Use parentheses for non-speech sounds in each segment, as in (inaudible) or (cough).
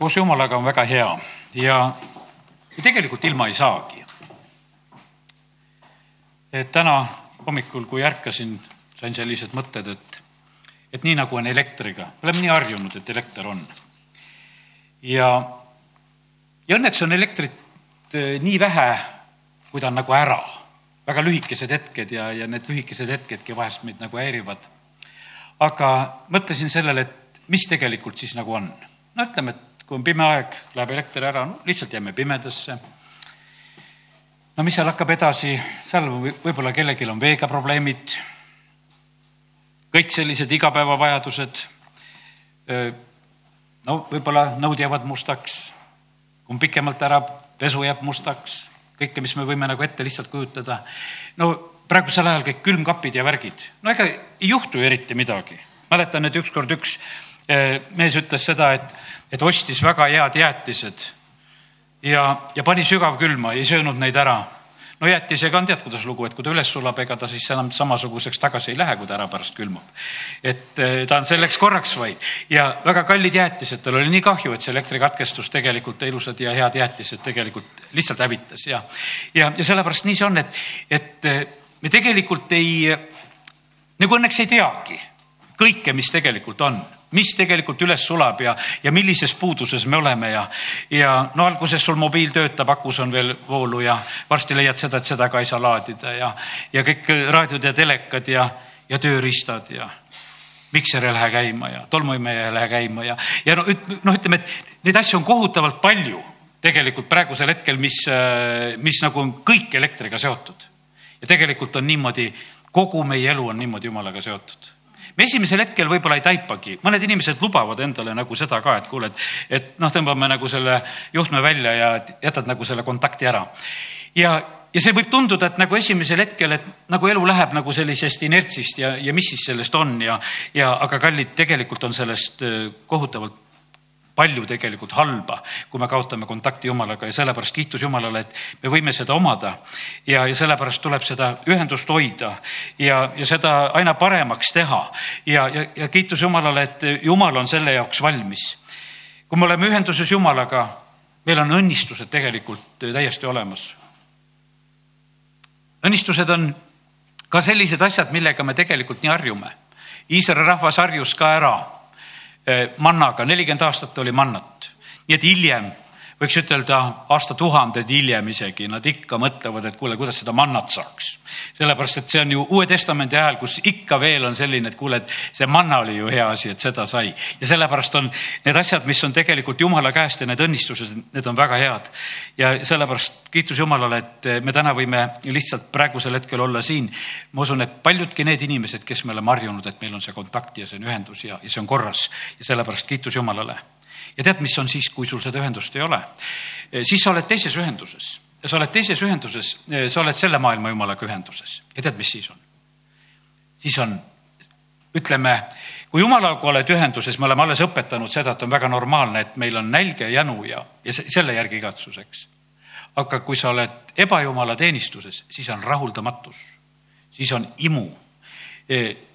koos Jumalaga on väga hea ja, tegelikult ilma ei saagi. et täna hommikul, kui ärkasin, sain sellised mõtted, et, et nii nagu on elektriga, me oleme nii harjunud, et elekter on. ja, ja õnneks on elektrit eh, nii vähe, kui ta on nagu ära. väga lühikesed hetked ja, ja need lühikesed hetkedki vahest meid nagu häirivad. aga mõtlesin sellele, et mis tegelikult siis nagu on. no ütleme, et kui on pime aeg, läheb elekter ära, no lihtsalt jääme pimedasse. no mis seal hakkab edasi, seal võib-olla kellelgi on veega probleemid. kõik sellised igapäevavajadused. no võib-olla nõud jäävad mustaks, kui on pikemalt ära, pesu jääb mustaks, kõike, mis me võime nagu ette lihtsalt kujutada. no praegusel ajal kõik külmkapid ja värgid, no ega ei juhtu ju eriti midagi. mäletan, et ükskord üks mees ütles seda, et et ostis väga head jäätised ja, ja pani sügavkülma, ei söönud neid ära. no jäätisega on tead, kuidas lugu, et kui ta üles sulab, ega ta siis enam samasuguseks tagasi ei lähe, kui ta ära pärast külmub. et eh, ta on selleks korraks vaid ja väga kallid jäätised, tal oli nii kahju, et see elektrikatkestus tegelikult ilusad ja head jäätised tegelikult lihtsalt hävitas ja, ja, ja sellepärast nii see on, et, et eh, me tegelikult ei, nagu õnneks ei teagi kõike, mis tegelikult on mis tegelikult üles sulab ja, ja millises puuduses me oleme ja, ja no alguses sul mobiil töötab, akus on veel voolu ja varsti leiad seda, et seda ka ei saa laadida ja, ja kõik raadiod ja telekad ja, ja tööriistad ja mikser ei lähe käima ja tolmuimeja ei lähe käima ja, ja noh, noh, ütleme, et neid asju on kohutavalt palju tegelikult praegusel hetkel, mis, mis nagu on kõik elektriga seotud. ja tegelikult on niimoodi, kogu meie elu on niimoodi jumalaga seotud me esimesel hetkel võib-olla ei taipagi, mõned inimesed lubavad endale nagu seda ka, et kuule, et, et noh, tõmbame nagu selle juhtme välja ja jätad nagu selle kontakti ära. ja, ja see võib tunduda, et nagu esimesel hetkel, et nagu elu läheb nagu sellisest inertsist ja, ja mis siis sellest on ja, ja aga kallid, tegelikult on sellest äh, kohutavalt palju tegelikult halba, kui me kaotame kontakti Jumalaga ja sellepärast kiitus Jumalale, et me võime seda omada. ja, ja sellepärast tuleb seda ühendust hoida ja, ja seda aina paremaks teha ja, ja, ja kiitus Jumalale, et Jumal on selle jaoks valmis. kui me oleme ühenduses Jumalaga, meil on õnnistused tegelikult täiesti olemas. õnnistused on ka sellised asjad, millega me tegelikult nii harjume. Iisraeli rahvas harjus ka ära mannaga, nelikümmend aastat oli mannat. nii et hiljem võiks ütelda aastatuhanded hiljem isegi, nad ikka mõtlevad, et kuule, kuidas seda mannat saaks. sellepärast, et see on ju Uue Testamendi ajal, kus ikka veel on selline, et kuule, et see manna oli ju hea asi, et seda sai. ja sellepärast on need asjad, mis on tegelikult Jumala käest ja need õnnistused, need on väga head. ja sellepärast kiitus Jumalale, et me täna võime lihtsalt praegusel hetkel olla siin. ma usun, et paljudki need inimesed, kes me oleme harjunud, et meil on see kontakt ja see on ühendus ja, ja see on korras ja sellepärast kiitus Jumalale ja tead, mis on siis, kui sul seda ühendust ei ole? Eh, siis sa oled teises ühenduses ja sa oled teises ühenduses, eh, sa oled selle maailma jumalaga ühenduses ja tead, mis siis on? siis on, ütleme, kui jumalaga oled ühenduses, me oleme alles õpetanud seda, et on väga normaalne, et meil on nälg ja janu ja, ja selle järgi igatsuseks. aga kui sa oled ebajumala teenistuses, siis on rahuldamatus, siis on imu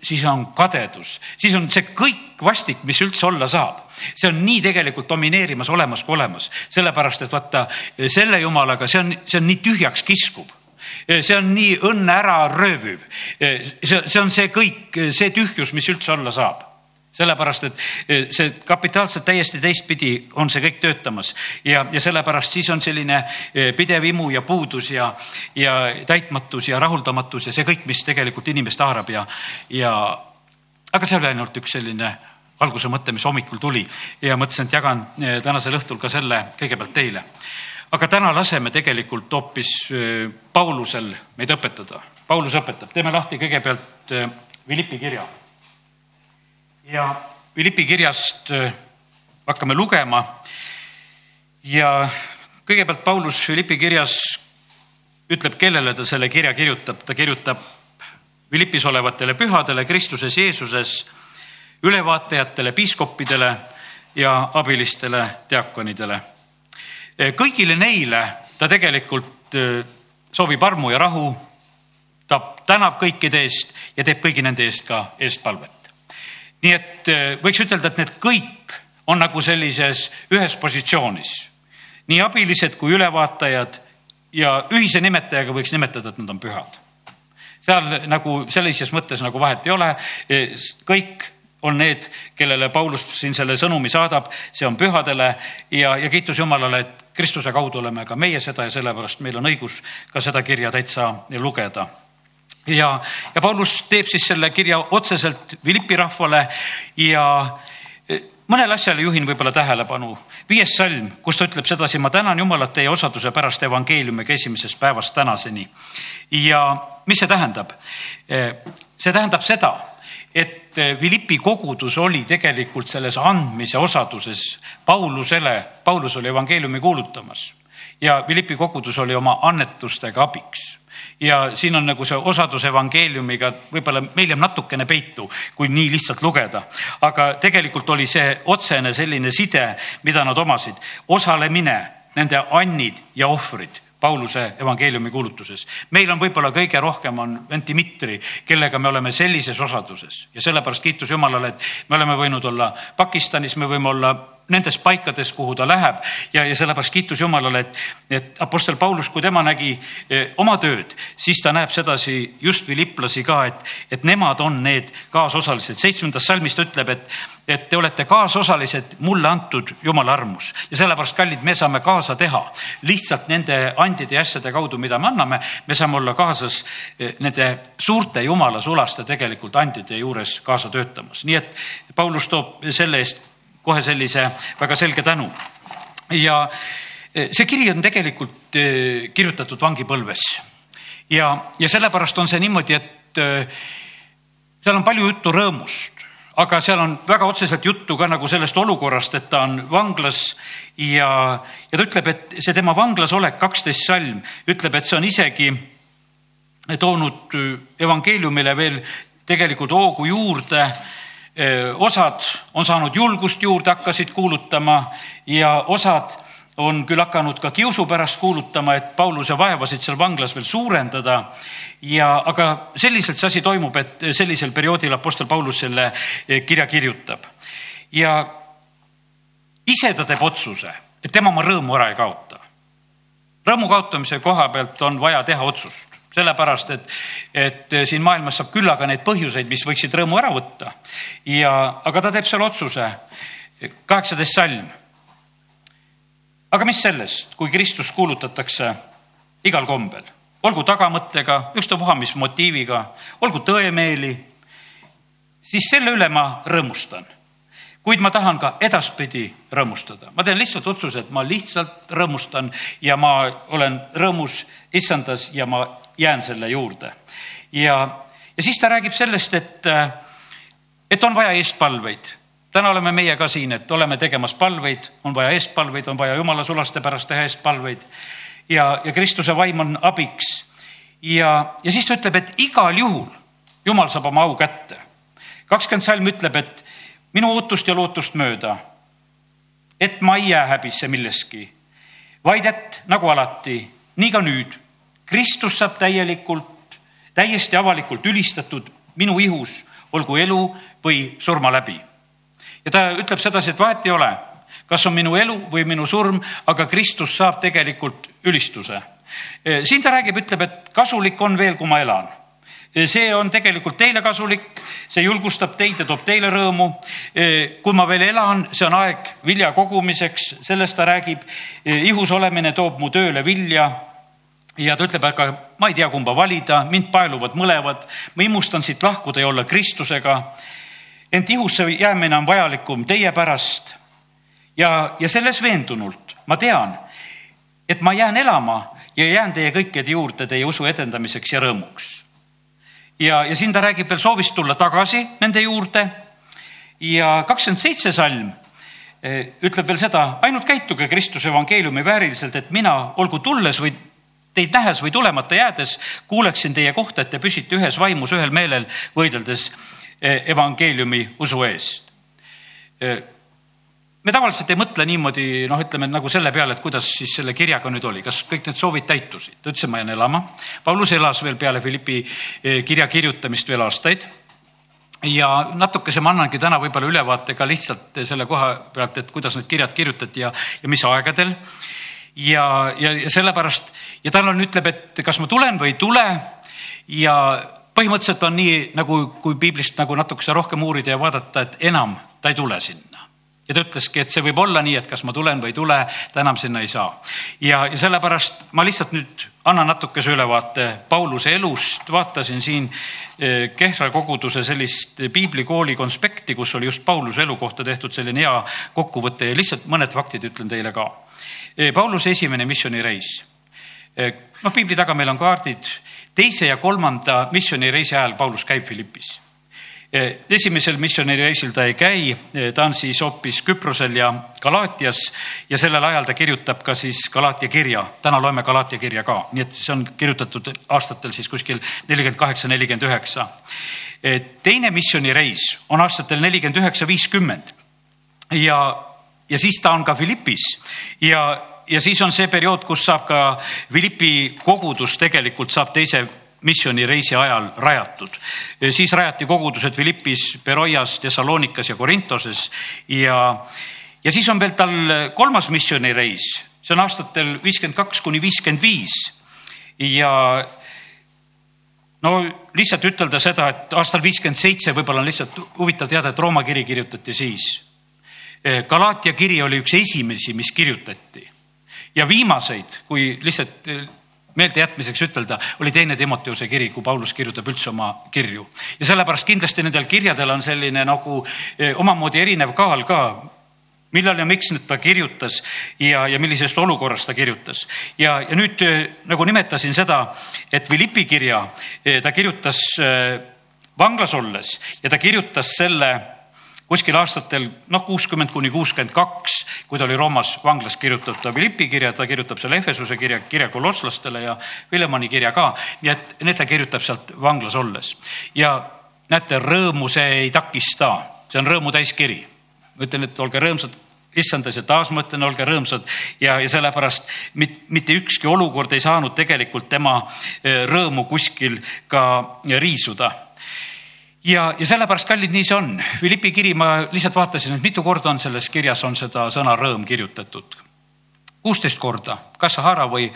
siis on kadedus, siis on see kõik vastik, mis üldse olla saab. see on nii tegelikult domineerimas olemas kui olemas, sellepärast et vaata selle jumalaga, see on, see on nii tühjaks kiskuv see on nii õnne ära rööviv. see, see on see kõik, see tühjus, mis üldse olla saab sellepärast, et eh, see kapitaalselt täiesti teistpidi on see kõik töötamas ja, ja sellepärast siis on selline eh, pidev imu ja puudus ja, ja täitmatus ja rahuldamatus ja see kõik, mis tegelikult inimest haarab ja, ja aga see oli ainult üks selline alguse mõte, mis hommikul tuli ja mõtlesin, et jagan eh, tänasel õhtul ka selle kõigepealt teile. aga täna laseme tegelikult hoopis Paulusel meid õpetada. Paulus õpetab, teeme lahti kõigepealt Philippi kirja ja Philippi kirjast äh, hakkame lugema. ja kõigepealt Paulus Philippi kirjas ütleb, kellele ta selle kirja kirjutab, ta kirjutab Philippis olevatele pühadele Kristuses Jeesuses, ülevaatajatele, piiskoppidele ja abilistele diakonidele. Äh, kõigile neile ta tegelikult äh, soovib armu ja rahu. ta tänab kõikide eest ja teeb kõigi nende eest ka eestpalvet nii et äh, võiks ütelda, et need kõik on nagu sellises ühes positsioonis. nii abilised kui ülevaatajad ja ühise nimetajaga võiks nimetada, et nad on pühad. seal nagu sellises mõttes nagu vahet ei ole, kõik on need, kellele Paulus siin selle sõnumi saadab, see on pühadele ja, ja kiitus Jumalale, et Kristuse kaudu oleme ka meie seda ja sellepärast meil on õigus ka seda kirja täitsa lugeda ja, ja Paulus teeb siis selle kirja otseselt Philippi rahvale ja e, mõnele asjale juhin võib-olla tähelepanu. viies salm, kus ta ütleb sedasi, ma tänan Jumalat teie osaduse pärast evangeeliumiga esimesest päevast tänaseni. ja mis see tähendab? E, see tähendab seda et eh, Philippi kogudus oli tegelikult selles andmise osaduses Paulusele, Paulus oli evangeeliumi kuulutamas ja Philippi kogudus oli oma annetustega abiks ja siin on nagu see osadus evangeeliumiga võib-olla meil jääb natukene peitu, kui nii lihtsalt lugeda. aga tegelikult oli see otsene selline side, mida nad omasid, osalemine, nende annid ja ohvrid Pauluse evangeeliumi kuulutuses. meil on võib-olla kõige rohkem on vend Dmitri, kellega me oleme sellises osaduses ja sellepärast kiitus Jumalale, et me oleme võinud olla Pakistanis, me võime olla nendes paikades, kuhu ta läheb. Ja, ja sellepärast kiitus Jumalale, et, et Apostel Paulus, kui tema nägi eh, oma tööd, siis ta näeb sedasi just filiplasi ka, et, et nemad on need kaasosalised. seitsmendas salmis ta ütleb, et, et te olete kaasosalised mulle antud Jumala armus. Ja sellepärast, kallid, me saame kaasa teha lihtsalt nende andide ja asjade kaudu, mida me anname, me saame olla kaasas eh, nende suurte Jumala sulaste tegelikult andide juures kaasa töötamas, nii et Paulus toob selle eest kohe sellise väga selge tänu. ja e, see kiri on tegelikult e, kirjutatud vangipõlves ja, ja sellepärast on see niimoodi, et e, seal on palju juttu rõõmust, aga seal on väga otseselt juttu ka nagu sellest olukorrast, et ta on vanglas ja, ja ta ütleb, et see tema vanglas olek, kaksteist salm, ütleb, et see on isegi toonud evangeeliumile veel tegelikult hoogu juurde osad on saanud julgust juurde, hakkasid kuulutama ja osad on küll hakanud ka kiusu pärast kuulutama, et Pauluse vaevasid seal vanglas veel suurendada. ja, aga selliselt see asi toimub, et sellisel perioodil Apostel Paulus selle kirja kirjutab. ja ise ta teeb otsuse, et tema oma rõõmu ära ei kaota. rõõmu kaotamise koha pealt on vaja teha otsust sellepärast et, et siin maailmas saab küllaga neid põhjuseid, mis võiksid rõõmu ära võtta. ja, aga ta teeb selle otsuse, kaheksateist salm. aga mis sellest, kui Kristus kuulutatakse igal kombel, olgu tagamõttega, ükstapuha mis motiiviga, olgu tõemeeli, siis selle üle ma rõõmustan kuid ma tahan ka edaspidi rõõmustada. ma teen lihtsalt otsuse, et ma lihtsalt rõõmustan ja ma olen rõõmus issandas ja ma jään selle juurde. ja, ja siis ta räägib sellest, et, et on vaja eestpalveid. täna oleme meie ka siin, et oleme tegemas palveid, on vaja eestpalveid, on vaja jumala sulaste pärast teha eestpalveid. ja, ja Kristuse vaim on abiks. ja, ja siis ta ütleb, et igal juhul jumal saab oma au kätte. kakskümmend salm ütleb, et minu ootust ja lootust mööda, et ma ei jää häbisse milleski, vaid et nagu alati, nii ka nüüd Kristus saab täielikult, täiesti avalikult ülistatud minu ihus, olgu elu või surma läbi. ja ta ütleb sedasi, et vahet ei ole, kas on minu elu või minu surm, aga Kristus saab tegelikult ülistuse. siin ta räägib, ütleb, et kasulik on veel, kui ma elan see on tegelikult teile kasulik, see julgustab teid ja toob teile rõõmu. kui ma veel elan, see on aeg vilja kogumiseks, sellest ta räägib. ihus olemine toob mu tööle vilja ja ta ütleb, aga ma ei tea, kumba valida, mind paeluvad mõlemad, ma imustan siit lahkuda ja olla Kristusega. ent ihusse jäämine on vajalikum teie pärast. ja, ja selles veendunult ma tean, et ma jään elama ja jään teie kõikide juurde teie usu edendamiseks ja rõõmuks. ja, ja siin ta räägib veel soovist tulla tagasi nende juurde. ja kakskümmend seitse salm eh, ütleb veel seda, ainult käituge Kristuse evangeeliumi vääriliselt, et mina, olgu tulles või teid nähes või tulemata jäädes kuuleksin teie kohta, et te püsite ühes vaimus, ühel meelel, võideldes eh, evangeeliumi usu eest. Eh, me tavaliselt ei mõtle niimoodi, noh, ütleme nagu selle peale, et kuidas siis selle kirjaga nüüd oli, kas kõik need soovid täitusid. ta ütles, et ma jään elama. Paulus elas veel peale Philippi eh, kirja kirjutamist veel aastaid ja natukese ma annangi täna võib-olla ülevaate ka lihtsalt selle koha pealt, et kuidas need kirjad kirjutati ja, ja mis aegadel. Ja, ja, ja sellepärast ja tal on, ütleb, et kas ma tulen või ei tule ja põhimõtteliselt on nii nagu, kui piiblist nagu natukese rohkem uurida ja vaadata, et enam ta ei tule sinna ja ta ütleski, et see võib olla nii, et kas ma tulen või ei tule, ta enam sinna ei saa. ja, ja sellepärast ma lihtsalt nüüd annan natukese ülevaate Pauluse elust, vaatasin siin eh, Kehra koguduse sellist piiblikooli konspekti, kus oli just Pauluse elu kohta tehtud selline hea kokkuvõte ja lihtsalt mõned faktid ütlen teile ka. Eh, Pauluse esimene missioonireis. Eh, noh, piibli taga meil on kaardid. teise ja kolmanda missioonireisi ajal Paulus käib Philippis Eh, esimesel missioonireisil ta ei käi, ta on siis hoopis Küprosel ja Galaatias ja sellel ajal ta kirjutab ka siis Galaatia kirja. täna loeme Galaatia kirja ka, nii et see on kirjutatud aastatel siis kuskil nelikümmend kaheksa, nelikümmend üheksa. Teine missioonireis on aastatel nelikümmend üheksa, viiskümmend ja, ja siis ta on ka Philippis ja, ja siis on see periood, kus saab ka Philippi kogudus tegelikult saab teise missioonireisi ajal rajatud. siis rajati kogudused Philippis, Beroias, Thessalonikas ja Korintoses ja, ja siis on veel tal kolmas missioonireis, see on aastatel viiskümmend kaks kuni viiskümmend viis ja no lihtsalt ütelda seda, et aastal viiskümmend seitse võib-olla on lihtsalt huvitav teada, et Rooma kiri kirjutati siis. Galaatia kiri oli üks esimesi, mis kirjutati ja viimaseid, kui lihtsalt meeldejätmiseks ütelda, oli teine Timoteuse kiri, kui Paulus kirjutab üldse oma kirju. ja sellepärast kindlasti nendel kirjadel on selline nagu eh, omamoodi erinev kaal ka millal ja miks nüüd ta kirjutas ja, ja millisest olukorrast ta kirjutas. ja, ja nüüd eh, nagu nimetasin seda, et Philippi kirja eh, ta kirjutas vanglas olles ja ta kirjutas selle kuskil aastatel noh, kuuskümmend kuni kuuskümmend kaks, kui ta oli Roomas vanglas, kirjutab ta Philippi kirja, ta kirjutab selle Efesuse kirja, kirja kolosslastele ja Villemoni kirja ka. nii et need ta kirjutab sealt vanglas olles ja näete, rõõmu see ei takista, see on rõõmu täis kiri. ma ütlen, et olge rõõmsad issandas ja taas ma ütlen, olge rõõmsad ja, ja sellepärast mit, mitte ükski olukord ei saanud tegelikult tema eh, rõõmu kuskil ka riisuda ja, ja sellepärast, kallid, nii see on. Philippi kiri, ma lihtsalt vaatasin, et mitu korda on selles kirjas on seda sõna rõõm kirjutatud. kuusteist korda, kas Sahara või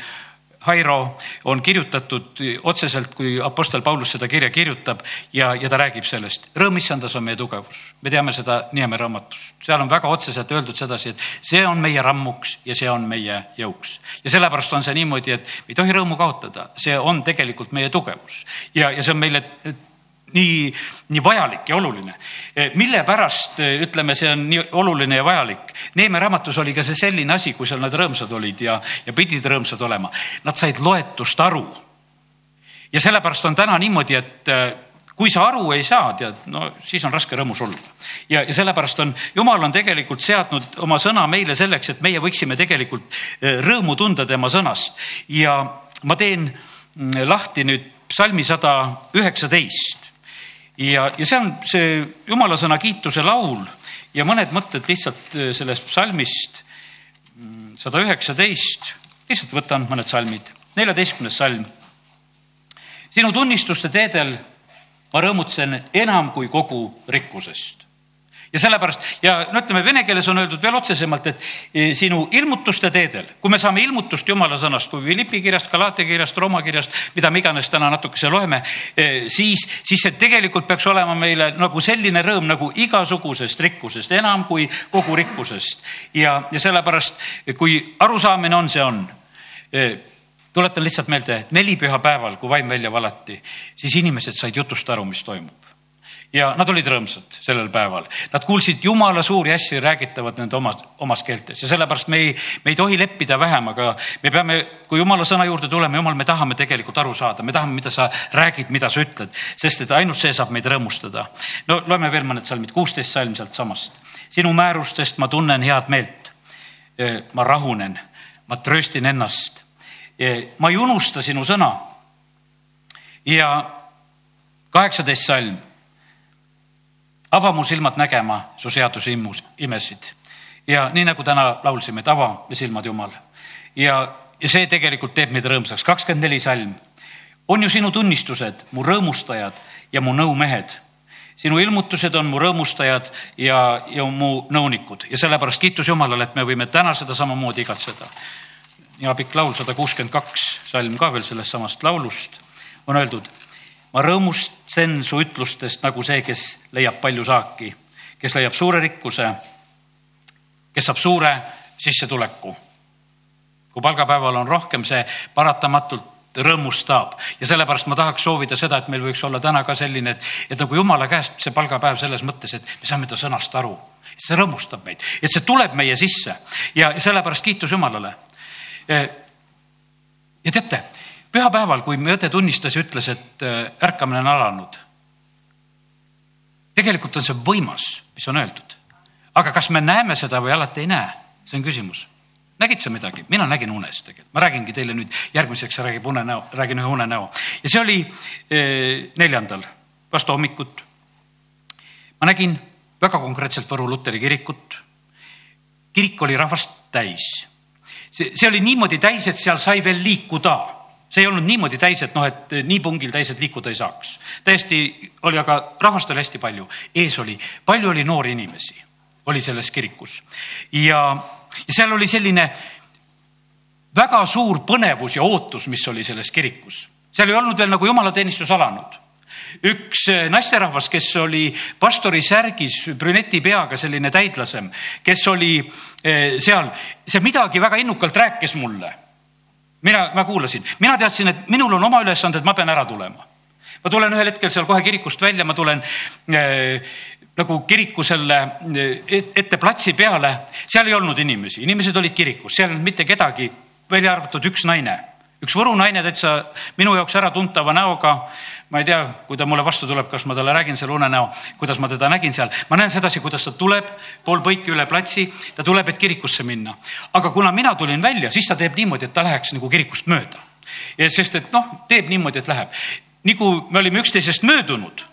Hairo on kirjutatud otseselt, kui Apostel Paulus seda kirja kirjutab ja, ja ta räägib sellest. rõõm issandas on meie tugevus, me teame seda Nieme raamatust, seal on väga otseselt öeldud sedasi, et see on meie rammuks ja see on meie jõuks. ja sellepärast on see niimoodi, et ei tohi rõõmu kaotada, see on tegelikult meie tugevus ja, ja see on meile nii, nii vajalik ja oluline. Eh, mille pärast eh, ütleme, see on nii oluline ja vajalik? Neeme raamatus oli ka see selline asi, kui seal nad rõõmsad olid ja, ja pidid rõõmsad olema. Nad said loetust aru. ja sellepärast on täna niimoodi, et eh, kui sa aru ei saa, tead, no siis on raske rõõmus olla. ja, ja sellepärast on, jumal on tegelikult seadnud oma sõna meile selleks, et meie võiksime tegelikult rõõmu tunda tema sõnast ja ma teen mm, lahti nüüd psalmi sada üheksateist ja, ja see on see jumala sõna kiituse laul. Ja mõned mõtted lihtsalt äh, sellest psalmist mm, sada üheksateist, lihtsalt võtan mõned salmid, neljateistkümnes salm. sinu tunnistuste teedel ma rõõmutsen enam kui kogu rikkusest ja sellepärast ja no ütleme, vene keeles on öeldud veel otsesemalt, et e, sinu ilmutuste teedel, kui me saame ilmutust jumala sõnast, kui Philippi kirjast, Galaatia kirjast, Rooma kirjast, mida me iganes täna natukese loeme, e, siis, siis see tegelikult peaks olema meile nagu selline rõõm nagu igasugusest rikkusest, enam kui kogu rikkusest. ja, ja sellepärast, kui arusaamine on, see on e, tuletan lihtsalt meelde, nelipühapäeval, kui vaim välja valati, siis inimesed said jutust aru, mis toimub ja nad olid rõõmsad sellel päeval. Nad kuulsid jumala suuri asju räägitavat nende omas, omas keeltes ja sellepärast me ei, me ei tohi leppida vähem, aga me peame, kui jumala sõna juurde tuleme, jumal, me tahame tegelikult aru saada, me tahame, mida sa räägid, mida sa ütled, sest et ainult see saab meid rõõmustada. no loeme veel mõned salmid, kuusteist salm sealtsamast. sinu määrustest ma tunnen head meelt. ma rahunen, ma trööstin ennast. ma ei unusta sinu sõna. ja kaheksateist salm ava mu silmad nägema su seaduse immus, imesid. ja nii nagu täna laulsime, et ava me silmad, Jumal. ja, ja see tegelikult teeb meid rõõmsaks. kakskümmend neli salm. on ju sinu tunnistused, mu rõõmustajad ja mu nõumehed. sinu ilmutused on mu rõõmustajad ja, ja mu nõunikud ja sellepärast kiitus Jumalale, et me võime täna seda samamoodi igatseda. ja pikk laul sada kuuskümmend kaks, salm ka veel sellest samast laulust on öeldud. Ma rõõmustsen su ütlustest nagu see, kes leiab palju saaki, kes leiab suure rikkuse, kes saab suure sissetuleku. kui palgapäeval on rohkem, see paratamatult rõõmustab ja sellepärast ma tahaks soovida seda, et meil võiks olla täna ka selline, et, et nagu jumala käest see palgapäev selles mõttes, et me saame ta sõnast aru. see rõõmustab meid, et see tuleb meie sisse ja sellepärast kiitus Jumalale. ja teate, pühapäeval, kui meie õde tunnistas ja ütles, et äh, ärkamine on alanud. tegelikult on see võimas, mis on öeldud. aga kas me näeme seda või alati ei näe, see on küsimus nägid sa midagi? mina nägin unes tegelikult, ma räägingi teile nüüd järgmiseks, räägib unenäo, räägin ühe unenäo ja see oli eh, neljandal vastu hommikut. ma nägin väga konkreetselt Võru luteri kirikut. kirik oli rahvast täis. see, see oli niimoodi täis, et seal sai veel liikuda see ei olnud niimoodi täis, et noh, et nii pungil täis, et liikuda ei saaks. täiesti oli, aga rahvast oli hästi palju, ees oli, palju oli noori inimesi, oli selles kirikus ja ja seal oli selline väga suur põnevus ja ootus, mis oli selles kirikus. seal ei olnud veel nagu jumalateenistus alanud üks eh, naisterahvas, kes oli pastori särgis, brüneti peaga, selline täidlasem, kes oli eh, seal, see midagi väga innukalt rääkis mulle. Mina, ma kuulasin, mina teadsin, et minul on oma ülesanded, ma pean ära tulema. ma tulen ühel hetkel seal kohe kirikust välja, ma tulen eh, nagu kiriku selle ette platsi peale, seal ei olnud inimesi, inimesed olid kirikus, seal ei olnud mitte kedagi, välja arvatud üks naine, üks Võru naine täitsa minu jaoks äratuntava näoga. ma ei tea, kui ta mulle vastu tuleb, kas ma talle räägin selle unenäo, kuidas ma teda nägin seal, ma näen sedasi, kuidas ta tuleb pool põiki üle platsi, ta tuleb, et kirikusse minna. aga kuna mina tulin välja, siis ta teeb niimoodi, et ta läheks nagu kirikust mööda. sest et noh, teeb niimoodi, et läheb. nii kui me olime üksteisest möödunud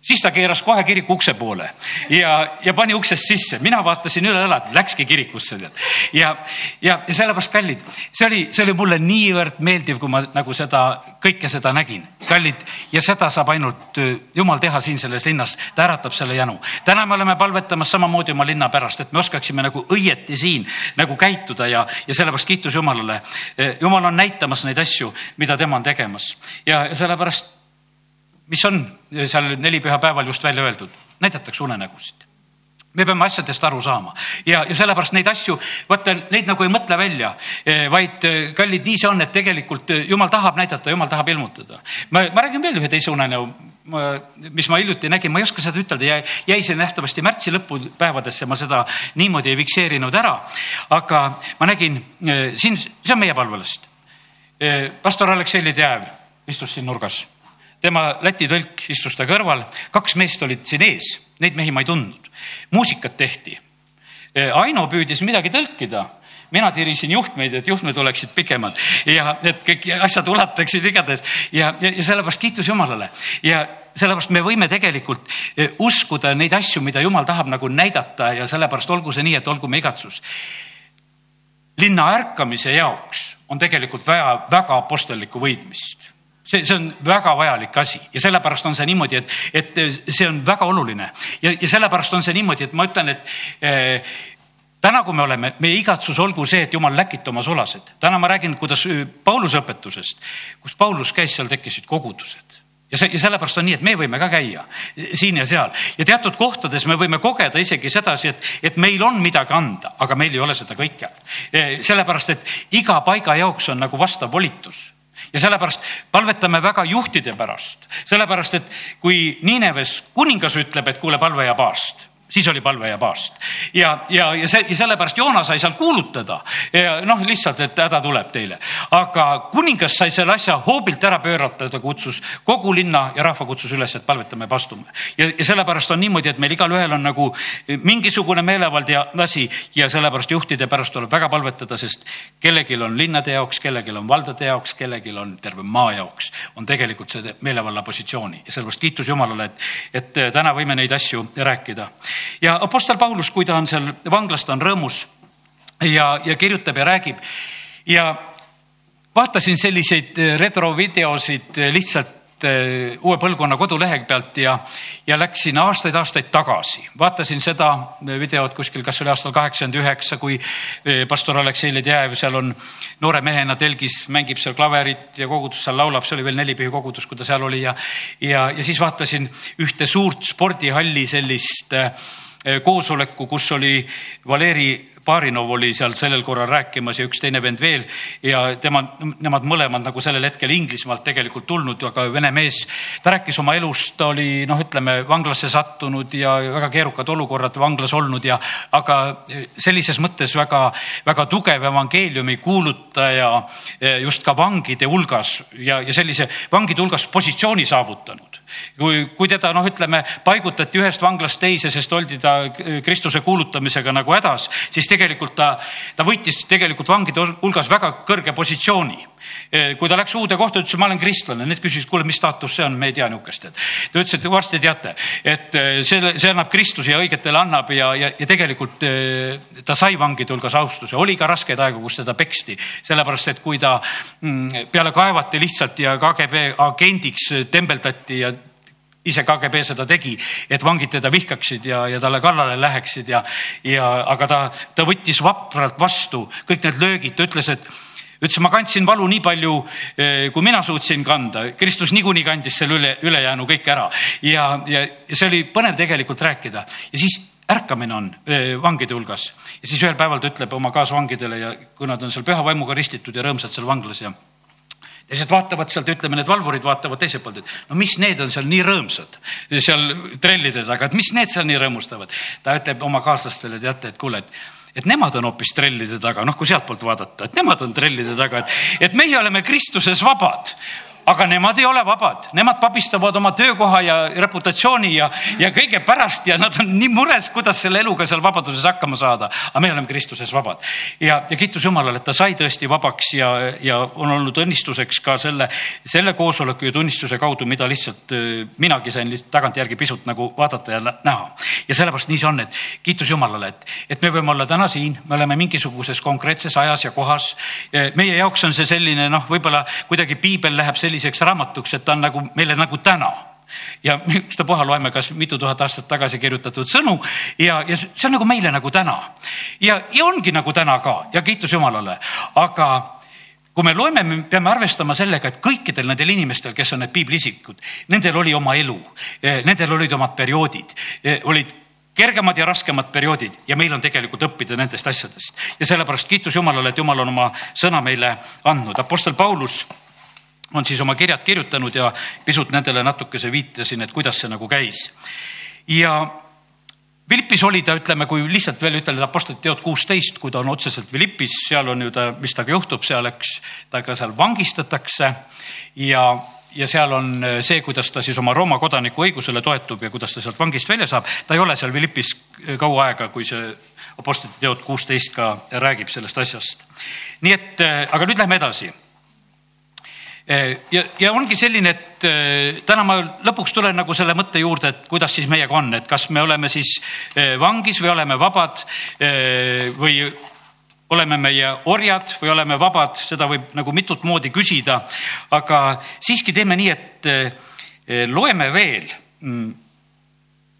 siis ta keeras kohe kiriku ukse poole ja, ja pani uksest sisse, mina vaatasin üle õla, läkski kirikusse tead. ja, ja, ja sellepärast kallid, see oli, see oli mulle niivõrd meeldiv, kui ma nagu seda kõike seda nägin, kallid ja seda saab ainult jumal teha siin selles linnas, ta äratab selle jänu. täna me oleme palvetamas samamoodi oma linna pärast, et me oskaksime nagu õieti siin nagu käituda ja, ja sellepärast kiitus Jumalale. Jumal on näitamas neid asju, mida tema on tegemas ja sellepärast mis on seal neli pühapäeval just välja öeldud, näidatakse unenägusid me peame asjadest aru saama ja, ja sellepärast neid asju, vaata neid nagu ei mõtle välja, e, vaid e, kallid, nii see on, et tegelikult e, jumal tahab näidata, jumal tahab ilmutada. ma, ma räägin veel ühe teise unenäo, mis ma hiljuti nägin, ma ei oska seda ütelda, jäi see nähtavasti märtsi lõpupäevadesse, ma seda niimoodi ei fikseerinud ära. aga ma nägin siin, see on meie palvelast. pastor Aleksei Lidjäev istus siin nurgas tema Läti tõlk istus ta kõrval, kaks meest olid siin ees, neid mehi ma ei tundnud. muusikat tehti. Aino püüdis midagi tõlkida. Mina tirisin juhtmeid, et juhtmed oleksid pikemad. Ja et kõik asjad ulataksid igatahes. Ja, ja, ja sellepärast kiitus Jumalale. Ja sellepärast me võime tegelikult e, uskuda neid asju, mida Jumal tahab nagu näidata. Ja sellepärast olgu see nii, et olgu me igatsus. linna ärkamise jaoks on tegelikult vaja väga apostellikku võidmist see, see on väga vajalik asi. Ja sellepärast on see niimoodi, et, et see on väga oluline. Ja, ja sellepärast on see niimoodi, et ma ütlen, et eh, täna, kui me oleme, meie igatsus olgu see, et jumal läkita oma sulased. täna ma räägin, kuidas Pauluse õpetusest, kus Paulus käis, seal tekkisid kogudused. Ja see ja sellepärast on nii, et me võime ka käia siin ja seal. Ja teatud kohtades me võime kogeda isegi sedasi, et, et meil on midagi anda, aga meil ei ole seda kõike. sellepärast, et iga paiga jaoks on nagu vastav volitus ja sellepärast palvetame väga juhtide pärast, sellepärast et kui Niineves kuningas ütleb, et kuule, palve ja paast siis oli palve ja paast. ja, ja, ja see ja sellepärast Joona sai seal kuulutada noh, lihtsalt, et häda tuleb teile. aga kuningas sai selle asja hoobilt ära pöörata, ta kutsus kogu linna ja rahva kutsus üles, et palvetame pastume. ja, ja sellepärast on niimoodi, et meil igalühel on nagu mingisugune meelevald ja asi ja sellepärast juhtide pärast tuleb väga palvetada, sest kellelgi on linnade jaoks, kellelgi on valdade jaoks, kellelgi on terve maa jaoks, on tegelikult see meelevalla positsiooni ja sellepärast kiitus Jumalale, et, et täna võime neid asju rääkida ja Apostel Paulus, kui ta on seal vanglas, ta on rõõmus ja, ja kirjutab ja räägib. Ja vaatasin selliseid retrovideosid lihtsalt uue põlvkonna kodulehe pealt ja, ja läksin aastaid-aastaid tagasi. vaatasin seda videot kuskil, kas oli aastal kaheksakümmend üheksa, kui eh, pastor Aleksei Ledjajev seal on noore mehena telgis, mängib seal klaverit ja kogudus seal laulab, see oli veel nelipühi kogudus, kui ta seal oli ja, ja, ja siis vaatasin ühte suurt spordihalli sellist koosoleku, kus oli Valeri Barinov oli seal sellel korral rääkimas ja üks teine vend veel ja tema, nemad mõlemad nagu sellel hetkel Inglismaalt tegelikult tulnud, aga vene mees. ta rääkis oma elust, ta oli noh, ütleme vanglasse sattunud ja väga keerukad olukorrad vanglas olnud ja, aga sellises mõttes väga, väga tugev evangeeliumi kuulutaja just ka vangide hulgas ja, ja sellise vangide hulgas positsiooni saavutanud kui, kui teda noh, ütleme paigutati ühest vanglast teise, sest oldi ta Kristuse kuulutamisega nagu hädas, siis tegelikult ta, ta võitis tegelikult vangide hulgas väga kõrge positsiooni. kui ta läks uude kohta, ütles, ma olen kristlane, need küsisid, kuule, mis staatus see on, me ei tea niisugust, et ta ütles, et varsti teate, et eh, selle, see annab Kristuse ja õigetele annab ja, ja, ja tegelikult eh, ta sai vangide hulgas austuse, oli ka raskeid aegu, kus teda peksti, sellepärast et kui ta mm, peale kaevati lihtsalt ja KGB agendiks tembeldati ja ise KGB seda tegi, et vangid teda vihkaksid ja, ja talle kallale läheksid ja, ja aga ta, ta võttis vapralt vastu kõik need löögid, ta ütles, et ütles, ma kandsin valu nii palju, eh, kui mina suutsin kanda. Kristus niikuinii kandis selle üle, ülejäänu kõik ära. Ja, ja see oli põnev tegelikult rääkida. Ja siis ärkamine on eh, vangide hulgas. Ja siis ühel päeval ta ütleb oma kaasvangidele ja kui nad on seal püha vaimuga ristitud ja rõõmsad seal vanglas ja teised vaatavad sealt, ütleme, need valvurid vaatavad teiselt poolt, et no mis need on seal nii rõõmsad seal trellide taga, et mis need seal nii rõõmustavad. ta ütleb oma kaaslastele, teate, et kuule, et et nemad on hoopis trellide taga, noh, kui sealtpoolt vaadata, et nemad on trellide taga, et, et meie oleme Kristuses vabad aga nemad ei ole vabad, nemad pabistavad oma töökoha ja reputatsiooni ja, ja kõige pärast ja nad on nii mures, kuidas selle eluga seal vabaduses hakkama saada. aga me oleme Kristuses vabad ja, ja kiitus Jumalale, et ta sai tõesti vabaks ja, ja on olnud õnnistuseks ka selle, selle koosoleku ja tunnistuse kaudu, mida lihtsalt äh, minagi sain lihtsalt tagantjärgi pisut nagu vaadata ja näha. ja sellepärast nii see on, et kiitus Jumalale, et, et me võime olla täna siin, me oleme mingisuguses konkreetses ajas ja kohas. meie jaoks on see selline noh, võib-olla kuidagi piibel läheb sellise selliseks raamatuks, et ta on nagu meile nagu täna ja (laughs) ükstapuha loeme kas mitu tuhat aastat tagasi kirjutatud sõnu ja, ja see on nagu meile nagu täna. ja, ja ongi nagu täna ka ja kiitus Jumalale, aga kui me loeme, me peame arvestama sellega, et kõikidel nendel inimestel, kes on need piibliisikud, nendel oli oma elu, nendel olid omad perioodid, olid kergemad ja raskemad perioodid ja meil on tegelikult õppida nendest asjadest. ja sellepärast kiitus Jumalale, et Jumal on oma sõna meile andnud. Apostel Paulus on siis oma kirjad kirjutanud ja pisut nendele natukese viitasin, et kuidas see nagu käis. ja Philippis oli ta, ütleme, kui lihtsalt veel ütelda Apostlite teod kuusteist, kui ta on otseselt Philippis, seal on ju ta, mis temaga juhtub, seal, eks, ta ka seal vangistatakse ja, ja seal on see, kuidas ta siis oma Rooma kodaniku õigusele toetub ja kuidas ta sealt vangist välja saab. ta ei ole seal Philippis kaua aega, kui see Apostlite teod kuusteist ka räägib sellest asjast. nii et, aga nüüd lähme edasi Eh, ja, ja ongi selline, et eh, täna ma lõpuks tulen nagu selle mõtte juurde, et kuidas siis meiega on, et kas me oleme siis eh, vangis või oleme vabad või oleme meie orjad või oleme vabad, seda võib nagu mitut moodi küsida. aga siiski teeme nii, et loeme veel mm,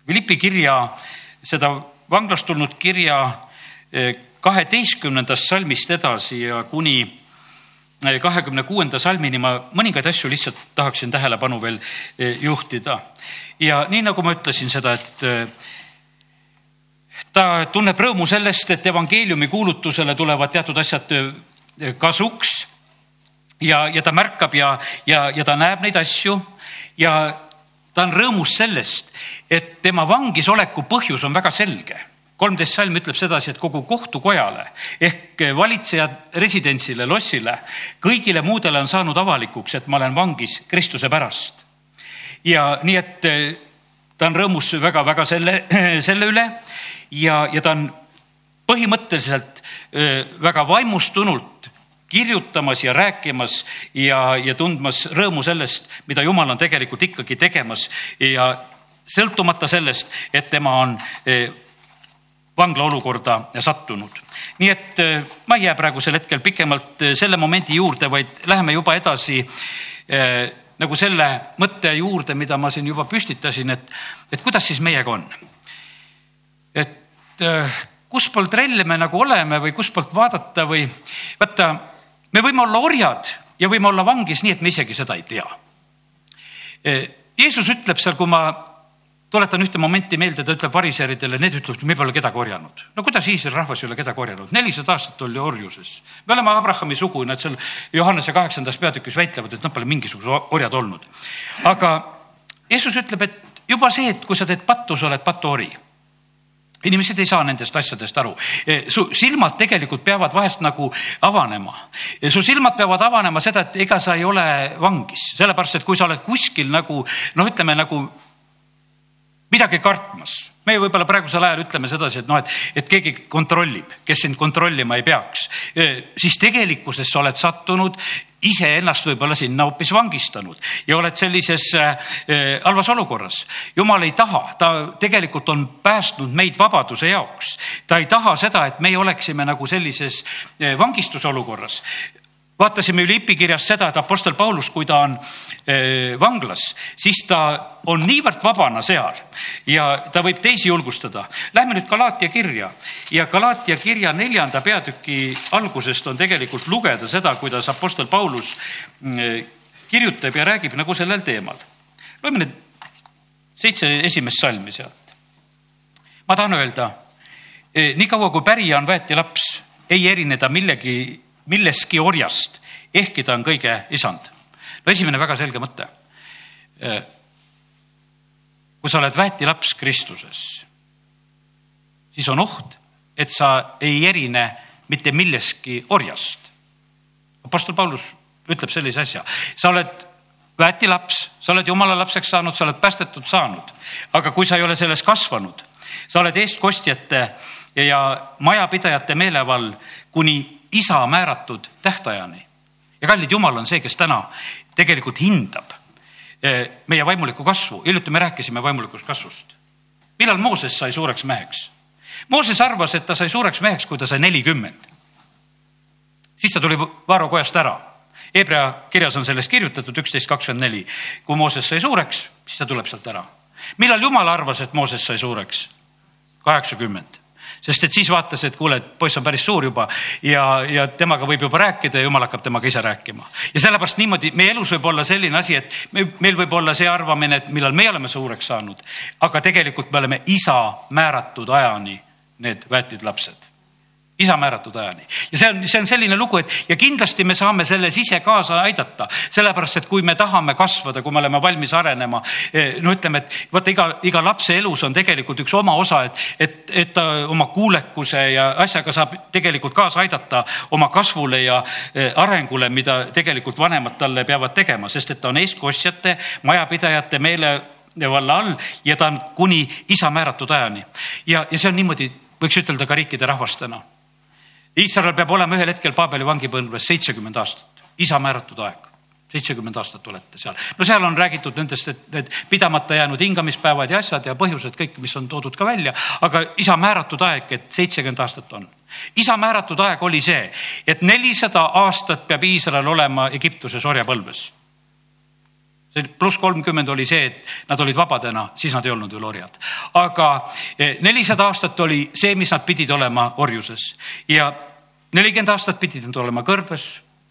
Philippi kirja, seda vanglast tulnud kirja kaheteistkümnendast salmist edasi ja kuni kahekümne kuuenda salmini ma mõningaid asju lihtsalt tahaksin tähelepanu veel e, juhtida. ja nii nagu ma ütlesin seda, et e, ta tunneb rõõmu sellest, et evangeeliumi kuulutusele tulevad teatud asjad kasuks. ja, ja ta märkab ja, ja, ja ta näeb neid asju ja ta on rõõmus sellest, et tema vangisoleku põhjus on väga selge kolmteist salm ütleb sedasi, et kogu kohtukojale ehk valitseja residentsile, lossile, kõigile muudele on saanud avalikuks, et ma olen vangis Kristuse pärast. ja nii, et eh, ta on rõõmus väga-väga selle, (clears throat) selle üle ja, ja ta on põhimõtteliselt eh, väga vaimustunult kirjutamas ja rääkimas ja, ja tundmas rõõmu sellest, mida Jumal on tegelikult ikkagi tegemas ja sõltumata sellest, et tema on eh, vangla olukorda sattunud. nii et äh, ma ei jää praegusel hetkel pikemalt äh, selle momendi juurde, vaid läheme juba edasi äh, nagu selle mõtte juurde, mida ma siin juba püstitasin, et, et kuidas siis meiega on. et äh, kuspoolt relli me nagu oleme või kuspoolt vaadata või vaata, me võime olla orjad ja võime olla vangis nii, et me isegi seda ei tea. Äh, Jeesus ütleb seal, kui ma tuletan ühte momenti meelde, ta ütleb variseridele, need ütlevad, me pole kedagi orjanud. no kuidas Iisraeli rahvas ei ole kedagi orjanud, nelisada aastat oli orjuses. me oleme Abrahami sugu, nad seal Johannese kaheksandas peatükis väitlevad, et nad pole mingisugused orjad olnud. aga Jeesus ütleb, et juba see, et kui sa teed pattu, sa oled patuori inimesed ei saa nendest asjadest aru. E, su silmad tegelikult peavad vahest nagu avanema. E, su silmad peavad avanema seda, et ega sa ei ole vangis, sellepärast et kui sa oled kuskil nagu noh, ütleme nagu midagi kartmas. meie võib-olla praegusel ajal ütleme sedasi, et noh, et, et keegi kontrollib, kes sind kontrollima ei peaks. siis tegelikkuses sa oled sattunud iseennast võib-olla sinna hoopis vangistanud ja oled sellises äh, halvas olukorras. jumal ei taha, ta tegelikult on päästnud meid vabaduse jaoks. ta ei taha seda, et meie oleksime nagu sellises vangistusolukorras vaatasime Ülipi kirjas seda, et Apostel Paulus, kui ta on eh, vanglas, siis ta on niivõrd vabana seal ja ta võib teisi julgustada. Lähme nüüd Galaatia kirja ja Galaatia kirja neljanda peatüki algusest on tegelikult lugeda seda, kuidas Apostel Paulus mm, kirjutab ja räägib nagu sellel teemal. loeme nüüd seitse esimest salmi sealt. ma tahan öelda, eh, niikaua kui pärija on väeti laps, ei erine ta millegi milleski orjast, ehkki ta on kõige isand. no esimene väga selge mõte. Äh, kui sa oled väetilaps Kristuses, siis on oht, et sa ei erine mitte milleski orjast. Apostel Paulus ütleb sellise asja, sa oled väetilaps, sa oled jumala lapseks saanud, sa oled päästetud saanud, aga kui sa ei ole selles kasvanud, sa oled eestkostjate ja majapidajate meelevall kuni isa määratud tähtajani. ja kallid, jumal on see, kes täna tegelikult hindab eh, meie vaimulikku kasvu. hiljuti me rääkisime vaimulikust kasvust. millal Mooses sai suureks meheks? Mooses arvas, et ta sai suureks meheks, kui ta sai nelikümmend. siis ta tuli Vaaro kojast ära. Hebra kirjas on sellest kirjutatud üksteist kakskümmend neli. kui Mooses sai suureks, siis ta tuleb sealt ära. millal Jumal arvas, et Mooses sai suureks? kaheksakümmend sest et siis vaatas, et kuule, et poiss on päris suur juba ja, ja temaga võib juba rääkida ja jumal hakkab temaga ise rääkima. ja sellepärast niimoodi meie elus võib olla selline asi, et me, meil võib olla see arvamine, et millal me oleme suureks saanud, aga tegelikult me oleme isa määratud ajani need väetid lapsed isa määratud ajani. ja see on, see on selline lugu, et ja kindlasti me saame selles ise kaasa aidata, sellepärast et kui me tahame kasvada, kui me oleme valmis arenema, eh, no ütleme, et vaata iga, iga lapse elus on tegelikult üks oma osa, et, et, et ta oma kuulekuse ja asjaga saab tegelikult kaasa aidata oma kasvule ja eh, arengule, mida tegelikult vanemad talle peavad tegema, sest et ta on eestkostjate, majapidajate meele valla all ja ta on kuni isa määratud ajani. ja, ja see on niimoodi, võiks ütelda ka riikide rahvastena Iisrael peab olema ühel hetkel Paabeli vangipõlves seitsekümmend aastat, isa määratud aeg seitsekümmend aastat olete seal. no seal on räägitud nendest, et need pidamata jäänud hingamispäevad ja asjad ja põhjused kõik, mis on toodud ka välja, aga isa määratud aeg, et seitsekümmend aastat on. isa määratud aeg oli see, et nelisada aastat peab Iisrael olema Egiptuses orjapõlves pluss kolmkümmend oli see, et nad olid vabadena, siis nad ei olnud veel orjad. aga eh, nelisada aastat oli see, mis nad pidid olema orjuses ja nelikümmend aastat pidid nad olema kõrbes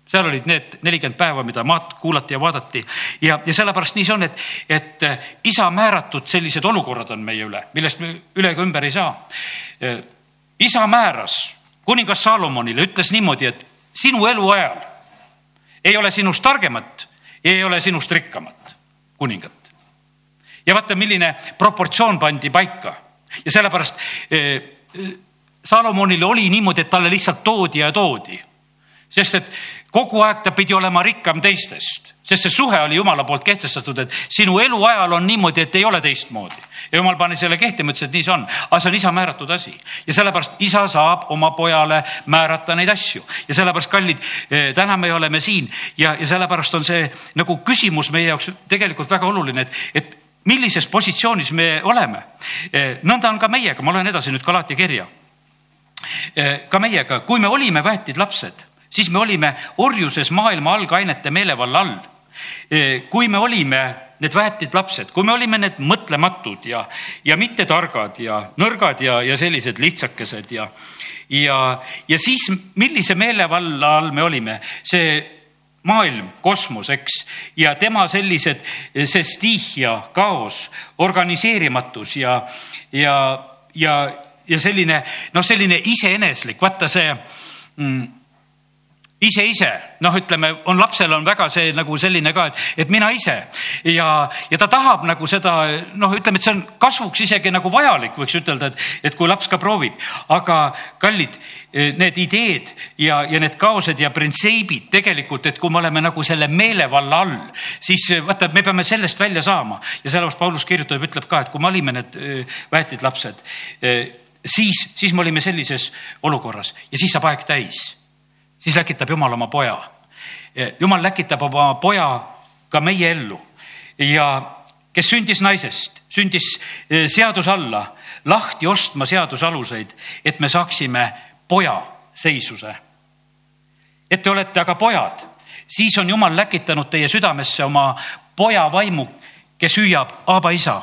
seal olid need nelikümmend päeva, mida maad kuulati ja vaadati ja, ja sellepärast nii see on, et, et eh, isa määratud sellised olukorrad on meie üle, millest me üle ega ümber ei saa. Eh, isa määras kuningas Saalomonile, ütles niimoodi, et sinu eluajal ei ole sinust targemat ei ole sinust rikkamat kuningat. ja vaata, milline proportsioon pandi paika ja sellepärast eh, Salomonil oli niimoodi, et talle lihtsalt toodi ja toodi. sest et kogu aeg ta pidi olema rikkam teistest, sest see suhe oli jumala poolt kehtestatud, et sinu eluajal on niimoodi, et ei ole teistmoodi. ja jumal pani selle kehtima, ütles, et nii see on, aga see on isa määratud asi ja sellepärast isa saab oma pojale määrata neid asju ja sellepärast, kallid, eh, täna me oleme siin ja, ja sellepärast on see nagu küsimus meie jaoks tegelikult väga oluline, et, et millises positsioonis me oleme. Eh, nõnda on ka meiega, ma loen edasi nüüd Galaatia kirja. Eh, ka meiega, kui me olime väetid lapsed siis me olime orjuses maailma algainete meelevalla all. kui me olime need väetid lapsed, kui me olime need mõtlematud ja, ja mittetargad ja nõrgad ja, ja sellised lihtsakesed ja, ja, ja siis millise meelevalla all me olime, see maailm, kosmos, eks, ja tema sellised, see stihia, kaos, organiseerimatus ja, ja, ja, ja selline noh, selline iseeneslik, vaata see mm, ise, ise, noh, ütleme, on lapsel on väga see nagu selline ka, et, et mina ise. Ja, ja ta tahab nagu seda noh, ütleme, et see on kasvuks isegi nagu vajalik, võiks ütelda, et, et kui laps ka proovib, aga kallid, need ideed ja, ja need kaosed ja printsiibid tegelikult, et kui me oleme nagu selle meelevalla all, siis vaata, me peame sellest välja saama. Ja sellepärast Paulus kirjutab, ütleb ka, et kui me olime need väetid lapsed, siis, siis me olime sellises olukorras. Ja siis saab aeg täis siis läkitab Jumal oma poja. Jumal läkitab oma poja ka meie ellu ja kes sündis naisest, sündis eh, seaduse alla, lahti ostma seaduse aluseid, et me saaksime poja seisuse. et te olete aga pojad, siis on Jumal läkitanud teie südamesse oma poja vaimu, kes hüüab, Aaba isa.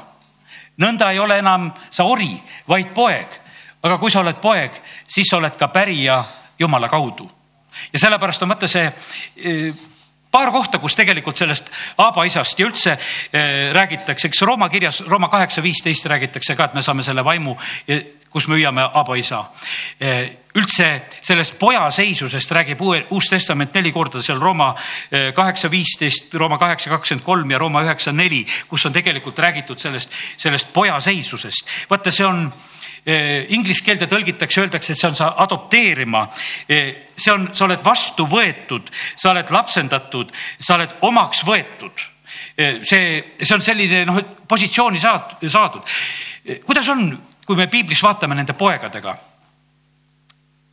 nõnda ei ole enam sa ori, vaid poeg. aga kui sa oled poeg, siis sa oled ka pärija Jumala kaudu ja sellepärast on vaata see e, paar kohta, kus tegelikult sellest aabaisast ja üldse eh, räägitakse, eks Rooma kirjas, Rooma kaheksa viisteist räägitakse ka, et me saame selle vaimu, e, kus me hüüame aabaisa eh,. üldse sellest poja seisusest räägib Uus Testament neli korda seal Rooma kaheksa viisteist, Rooma kaheksa kakskümmend kolm ja Rooma üheksa neli, kus on tegelikult räägitud sellest, sellest poja seisusest. vaata, see on inglise keelde tõlgitakse, öeldakse, et see on sa adopteerima. Eh, see on, sa oled vastu võetud, sa oled lapsendatud, sa oled omaks võetud. Eh, see, see on selline noh, positsiooni saad, saadud. kuidas on, kui me piiblis vaatame nende poegadega?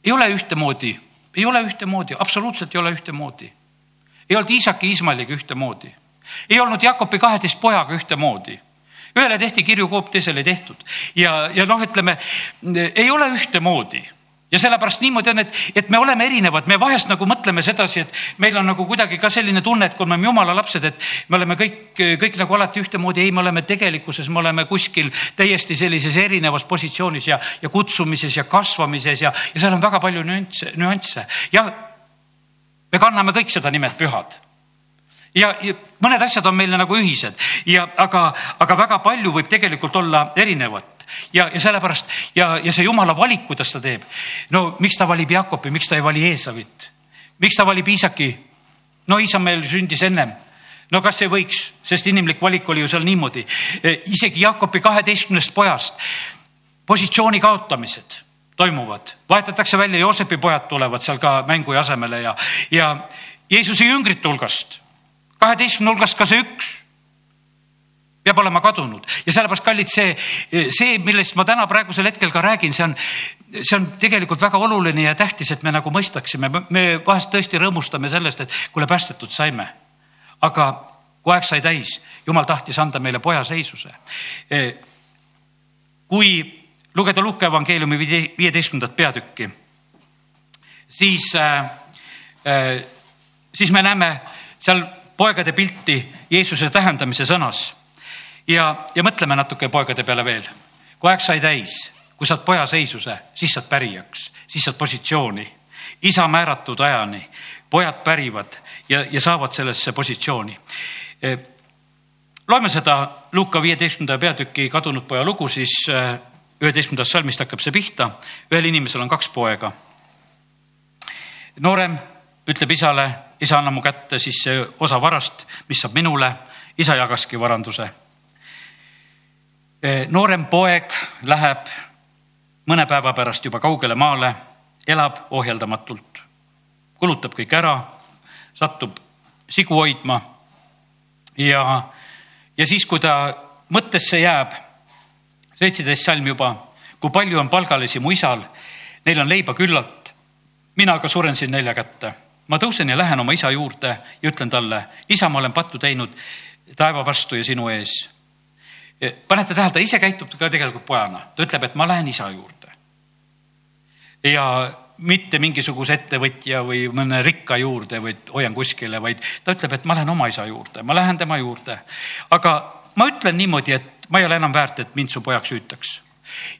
ei ole ühtemoodi, ei ole ühtemoodi, absoluutselt ei ole ühtemoodi. ei olnud Iisaki Iismaeliga ühtemoodi, ei olnud Jakobi kaheteist pojaga ühtemoodi ühele tehti kirjukoop, teisele ei tehtud. Ja, ja noh, ütleme ei ole ühtemoodi. Ja sellepärast niimoodi on, et, et me oleme erinevad, me vahest nagu mõtleme sedasi, et meil on nagu kuidagi ka selline tunne, et kui me oleme jumala lapsed, et me oleme kõik, kõik nagu alati ühtemoodi. ei, me oleme tegelikkuses, me oleme kuskil täiesti sellises erinevas positsioonis ja, ja kutsumises ja kasvamises ja, ja seal on väga palju nüansse, nüansse. Ja me kanname kõik seda nimet pühad ja, ja mõned asjad on meile nagu ühised ja aga, aga väga palju võib tegelikult olla erinevat ja, ja sellepärast ja, ja see jumala valik, kuidas ta teeb. no miks ta valib Jaakobi, miks ta ei vali Eesavit? miks ta valib Iisaki? no Iisameel sündis ennem no kas ei võiks, sest inimlik valik oli ju seal niimoodi. E, isegi Jaakobi kaheteistkümnest pojast positsiooni kaotamised toimuvad, vahetatakse välja, Joosepi pojad tulevad seal ka mängu ja asemele ja, ja Jeesuse jüngrite hulgast kaheteistkümne hulgast ka see üks peab olema kadunud ja sellepärast, kallid, see, see, millest ma täna praegusel hetkel ka räägin, see on, see on tegelikult väga oluline ja tähtis, et me nagu mõistaksime, me vahest tõesti rõõmustame sellest, et kuule, päästetud saime. aga kui aeg sai täis, jumal tahtis anda meile poja seisuse. kui lugeda Luuke evangeeliumi viieteistkümnendat peatükki, siis, siis me näeme seal poegade pilti Jeesuse tähendamise sõnas. ja, ja mõtleme natuke poegade peale veel. kui aeg sai täis, kui saad poja seisuse, siis saad pärijaks, siis saad positsiooni. isa määratud ajani, pojad pärivad ja, ja saavad sellesse positsiooni. E, loeme seda Luuka viieteistkümnenda peatüki kadunud poja lugu, siis e, üheteistkümnendast salmist hakkab see pihta. ühel inimesel on kaks poega. noorem ütleb isale isa, anna mu kätte siis see osa varast, mis saab minule. isa jagaski varanduse. E, noorem poeg läheb mõne päeva pärast juba kaugele maale, elab ohjeldamatult, kulutab kõik ära, satub sigu hoidma. ja, ja siis, kui ta mõttesse jääb, seitseteist salm juba, kui palju on palgalisi mu isal, neil on leiba küllalt, mina aga suren siin nelja kätte ma tõusen ja lähen oma isa juurde ja ütlen talle, isa, ma olen pattu teinud taeva vastu ja sinu ees. panete tähele, ta ise käitub ka tegelikult pojana, ta ütleb, et ma lähen isa juurde. ja mitte mingisuguse ettevõtja või mõne rikka juurde või hoian kuskile, vaid ta ütleb, et ma lähen oma isa juurde, ma lähen tema juurde. aga ma ütlen niimoodi, et ma ei ole enam väärt, et mind su pojaks hüütaks.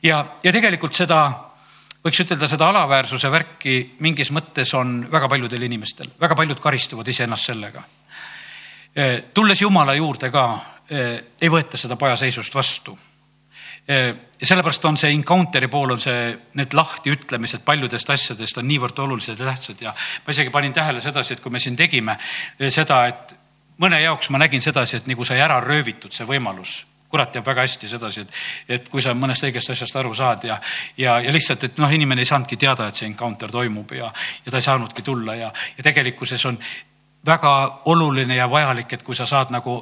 ja, ja tegelikult seda võiks ütelda seda alaväärsuse värki mingis mõttes on väga paljudel inimestel, väga paljud karistavad iseennast sellega. Eh, tulles Jumala juurde ka, eh, ei võeta seda poja seisust vastu. Ja sellepärast on see encounter'i pool on see, need lahtiütlemised paljudest asjadest on niivõrd olulised ja tähtsad ja ma isegi panin tähele sedasi, et kui me siin tegime seda, et mõne jaoks ma nägin sedasi, et nagu sai ära röövitud see võimalus kurat teab väga hästi sedasi, et, et kui sa mõnest õigest asjast aru saad ja, ja, ja lihtsalt, et noh, inimene ei saanudki teada, et see encounter toimub ja, ja ta ei saanudki tulla ja, ja tegelikkuses on väga oluline ja vajalik, et kui sa saad nagu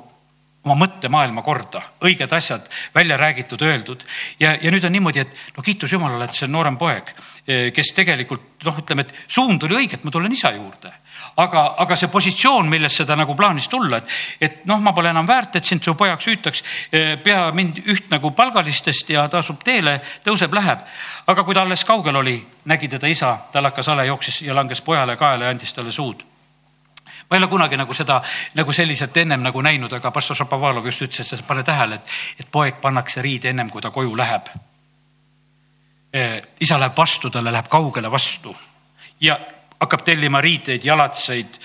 oma mõttemaailma korda, õiged asjad välja räägitud, öeldud. ja, ja nüüd on niimoodi, et no kiitus Jumalale, et see noorem poeg, eh, kes tegelikult noh, ütleme, et suund oli õige, et ma tulen isa juurde. Aga, aga see positsioon, millest seda nagu plaanis tulla, et, et noh, ma pole enam väärt, et sind su pojaks hüütaks, eh, pea mind üht nagu palgalistest ja ta asub teele, tõuseb, läheb. aga kui ta alles kaugel oli, nägi teda isa, tal hakkas hale, jooksis ja langes pojale kaela ja andis talle suud ma ei ole kunagi nagu seda nagu selliselt ennem nagu näinud, aga pastor Šapovalov just ütles, et pane tähele, et, et poeg pannakse riide ennem kui ta koju läheb. isa läheb vastu, talle läheb kaugele vastu ja hakkab tellima riideid, jalatseid,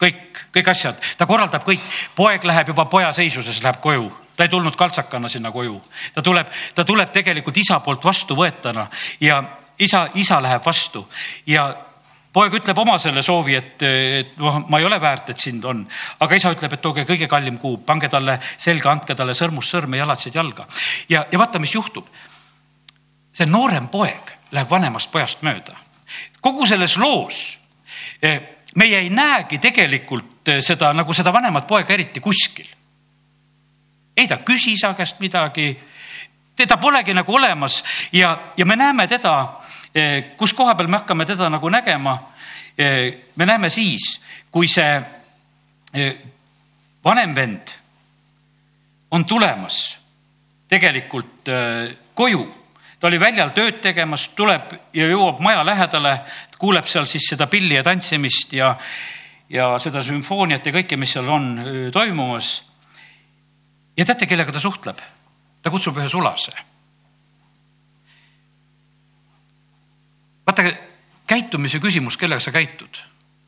kõik, kõik asjad, ta korraldab kõik. poeg läheb juba poja seisuses, läheb koju ta ei tulnud kaltsakana sinna koju, ta tuleb, ta tuleb tegelikult isa poolt vastuvõetana ja isa, isa läheb vastu ja poeg ütleb oma selle soovi, et, et noh, ma ei ole väärt, et sind on, aga isa ütleb, et tooge kõige kallim kuup, pange talle selga, andke talle sõrmust sõrme, jalatsid jalga. ja, ja vaata, mis juhtub. see noorem poeg läheb vanemast pojast mööda. Kogu selles loos eh, meie ei näegi tegelikult eh, seda nagu seda vanemat poega eriti kuskil. ei ta küsi isa käest midagi, teda polegi nagu olemas ja, ja me näeme teda Eh, kus koha peal me hakkame teda nagu nägema? Me näeme siis, kui see vanem vend on tulemas tegelikult koju ta oli väljal tööd tegemas, tuleb ja jõuab maja lähedale, kuuleb seal siis seda pilli ja tantsimist ja, ja seda sümfooniat ja kõike, mis seal on toimumas. ja teate, kellega ta suhtleb? ta kutsub ühe sulase vaata, käitumise küsimus, kellega sa käitud.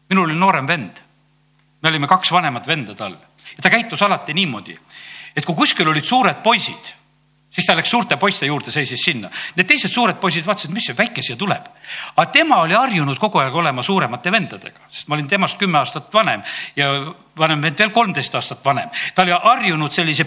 minul oli noorem vend. me olime kaks vanemat venda tal ja ta käitus alati niimoodi, et kui kuskil olid suured poisid, siis ta läks suurte poiste juurde, seisis sinna. Need teised suured poisid vaatasid, mis see väike siia tuleb. aga tema oli harjunud kogu aeg olema suuremate vendadega, sest ma olin temast kümme aastat vanem ja vanem vend veel kolmteist aastat vanem. ta oli harjunud sellise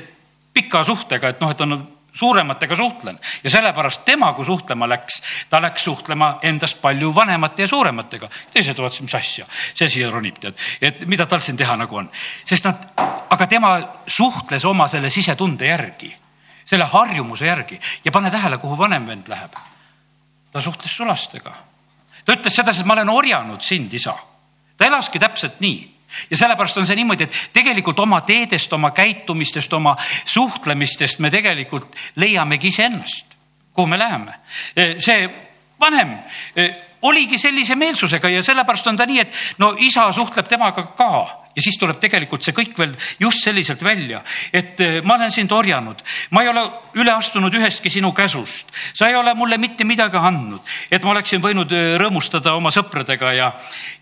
pika suhtega, et noh, et on suurematega suhtlen ja sellepärast tema, kui suhtlema läks, ta läks suhtlema endast palju vanemate ja suurematega. teised vaatasid, mis asja, see siia ronib, tead, et mida tal siin teha nagu on. sest nad, aga tema suhtles oma selle sisetunde järgi, selle harjumuse järgi ja pane tähele, kuhu vanem vend läheb. ta suhtles sulastega. ta ütles sedasi, et ma olen orjanud sind, isa. ta elaski täpselt nii ja sellepärast on see niimoodi, et tegelikult oma teedest, oma käitumistest, oma suhtlemistest me tegelikult leiamegi iseennast, kuhu me läheme. see vanem oligi sellise meelsusega ja sellepärast on ta nii, et no isa suhtleb temaga ka ja siis tuleb tegelikult see kõik veel just selliselt välja, et eh, ma olen sind orjanud, ma ei ole üle astunud ühestki sinu käsust, sa ei ole mulle mitte midagi andnud, et ma oleksin võinud eh, rõõmustada oma sõpradega ja,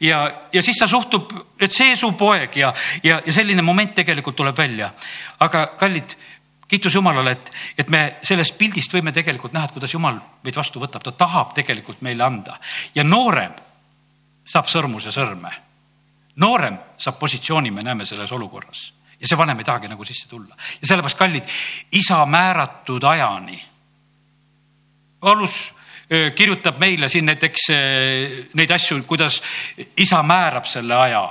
ja, ja siis ta suhtub, et see su poeg ja, ja, ja selline moment tegelikult tuleb välja. aga kallid kiitus Jumalale, et, et me sellest pildist võime tegelikult näha, et kuidas Jumal meid vastu võtab, ta tahab tegelikult meile anda. Ja noorem saab sõrmuse sõrme noorem saab positsiooni, me näeme selles olukorras ja see vanem ei tahagi nagu sisse tulla ja sellepärast, kallid, isa määratud ajani. Paulus kirjutab meile siin näiteks neid asju, kuidas isa määrab selle aja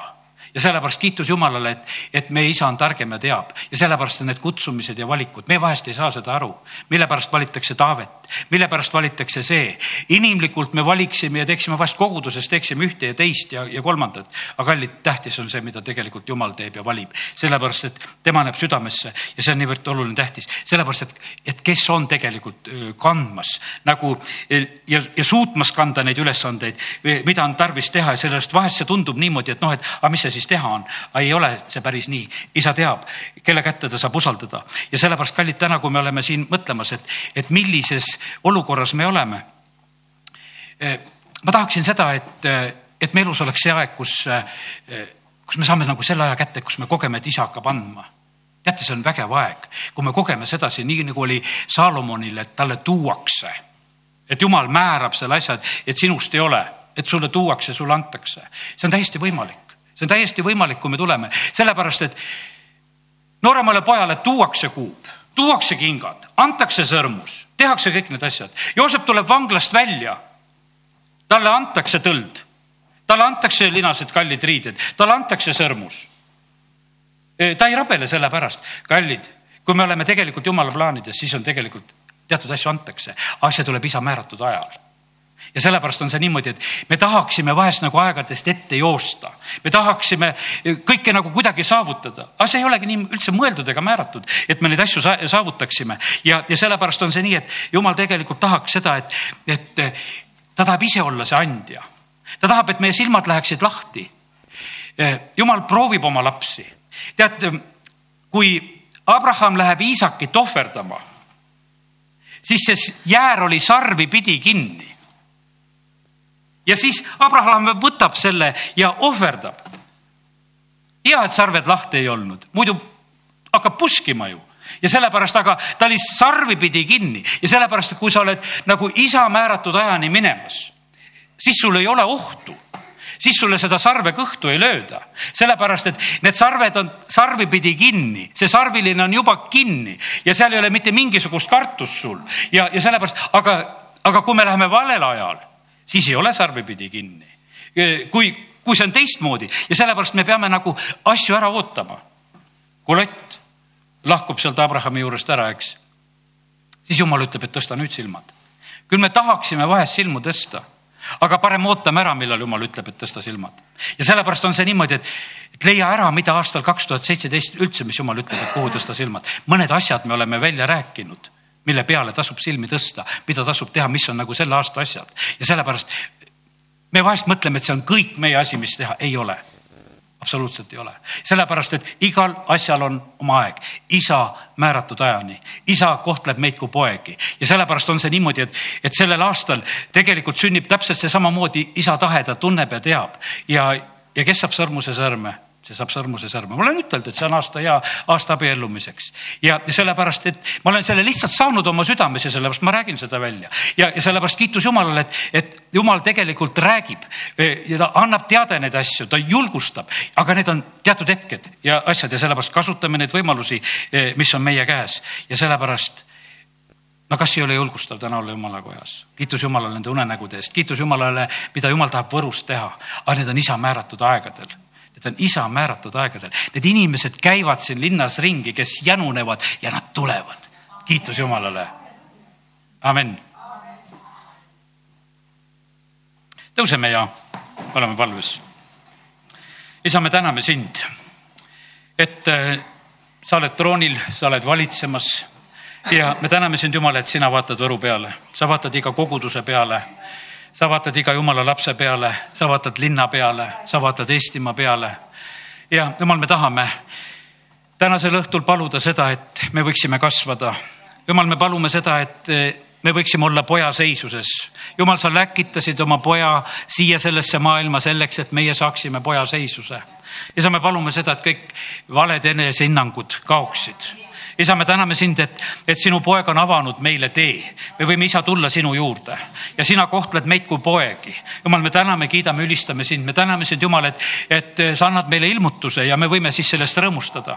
ja sellepärast kiitus Jumalale, et, et meie isa on targem ja teab. Ja sellepärast on need kutsumised ja valikud, me vahest ei saa seda aru, mille pärast valitakse Taavet, mille pärast valitakse see. inimlikult me valiksime ja teeksime vahest koguduses, teeksime ühte ja teist ja, ja kolmandat. aga kallid, tähtis on see, mida tegelikult Jumal teeb ja valib, sellepärast et tema näeb südamesse ja see on niivõrd oluline, tähtis, sellepärast et, et kes on tegelikult kandmas nagu ja, ja suutmas kanda neid ülesandeid, mida on tarvis teha. Ja sellest vahest see tundub niimoodi, et noh, et aga mis see siis teha on. ei ole see päris nii, isa teab, kelle kätte ta saab usaldada ja sellepärast, kallid, täna, kui me oleme siin mõtlemas, et, et millises olukorras me oleme. Eh, ma tahaksin seda, et, et me elus oleks see aeg, kus, eh, kus me saame nagu selle aja kätte, kus me kogeme, et isa hakkab andma teate, see on vägev aeg, kui me kogeme sedasi, nii nagu oli Saalomonil, et talle tuuakse. et jumal määrab selle asja, et sinust ei ole, et sulle tuuakse, sulle antakse. see on täiesti võimalik, see on täiesti võimalik, kui me tuleme, sellepärast et nooremale pojale tuuakse kuub, tuuakse kingad, antakse sõrmus, tehakse kõik need asjad. Joosep tuleb vanglast välja. talle antakse tõld, talle antakse linased kallid riided, talle antakse sõrmus. ta ei rabele selle pärast, kallid, kui me oleme tegelikult jumala plaanides, siis on tegelikult teatud asju antakse, asja tuleb isa määratud ajal ja sellepärast on see niimoodi, et me tahaksime vahest nagu aegadest ette joosta. me tahaksime kõike nagu kuidagi saavutada, aga see ei olegi nii üldse mõeldud ega määratud, et me neid asju saavutaksime. ja, ja sellepärast on see nii, et jumal tegelikult tahaks seda, et, et ta tahab ise olla see andja. ta tahab, et meie silmad läheksid lahti. jumal proovib oma lapsi. teate, kui Abraham läheb Iisakit ohverdama, siis see jäär oli sarvi pidi kinni ja siis Abraham võtab selle ja ohverdab. hea, et sarved lahti ei olnud, muidu hakkab puskima ju. Ja sellepärast, aga ta oli sarvipidi kinni. Ja sellepärast, kui sa oled nagu isa määratud ajani minemas, siis sul ei ole ohtu. Siis sulle seda sarve kõhtu ei lööda, sellepärast et need sarved on sarvipidi kinni, see sarviline on juba kinni. Ja seal ei ole mitte mingisugust kartust sul. Ja, ja sellepärast, aga, aga kui me läheme valel ajal siis ei ole sarvepidi kinni. kui, kui see on teistmoodi ja sellepärast me peame nagu asju ära ootama. kui Lott lahkub sealt Abrahami juurest ära, eks, siis jumal ütleb, et tõsta nüüd silmad. küll me tahaksime vahest silmu tõsta, aga parem ootame ära, millal jumal ütleb, et tõsta silmad. ja sellepärast on see niimoodi, et, et leia ära, mida aastal kaks tuhat seitseteist üldse, mis jumal ütleb, et kuhu tõsta silmad. mõned asjad me oleme välja rääkinud mille peale tasub silmi tõsta, mida tasub teha, mis on nagu selle aasta asjad. ja sellepärast me vahest mõtleme, et see on kõik meie asi, mis teha, ei ole. absoluutselt ei ole, sellepärast et igal asjal on oma aeg, isa määratud ajani, isa kohtleb meid kui poegi. Ja sellepärast on see niimoodi, et, et sellel aastal tegelikult sünnib täpselt see samamoodi. Isa tahe, ta tunneb ja teab. Ja, ja kes saab sõrmuse sõrme see saab sõrmuse sõrme. ma olen ütelnud, et see on aasta hea aasta abiellumiseks ja sellepärast, et ma olen selle lihtsalt saanud oma südames ja sellepärast ma räägin seda välja. Ja, ja sellepärast kiitus Jumalale, et, et Jumal tegelikult räägib e, ja ta annab teada neid asju, ta julgustab, aga need on teatud hetked ja asjad ja sellepärast kasutame neid võimalusi, e, mis on meie käes. Ja sellepärast no kas ei ole julgustav täna olla jumala kojas? kiitus Jumalale nende unenägude eest, kiitus Jumalale, mida Jumal tahab Võrus teha, aga need on isa määratud aegadel Need on isa määratud aegadel. Need inimesed käivad siin linnas ringi, kes jänunevad ja nad tulevad. kiitus Jumalale. amen. tõuseme ja oleme palves. isa, me täname sind, et äh, sa oled troonil, sa oled valitsemas ja me täname sind, Jumal, et sina vaatad Võru peale, sa vaatad iga koguduse peale sa vaatad iga jumala lapse peale, sa vaatad linna peale, sa vaatad Eestimaa peale. ja jumal, me tahame tänasel õhtul paluda seda, et me võiksime kasvada. jumal, me palume seda, et me võiksime olla poja seisuses. jumal, sa läkitasid oma poja siia sellesse maailma selleks, et meie saaksime poja seisuse. ja sa, me palume seda, et kõik valed enesehinnangud kaoksid isa, me täname sind, et, et sinu poeg on avanud meile tee. me võime, isa, tulla sinu juurde ja sina kohtled meid kui poegi. jumal, me täname, kiidame, ülistame sind, me täname sind, Jumal, et, et sa annad meile ilmutuse ja me võime siis sellest rõõmustada.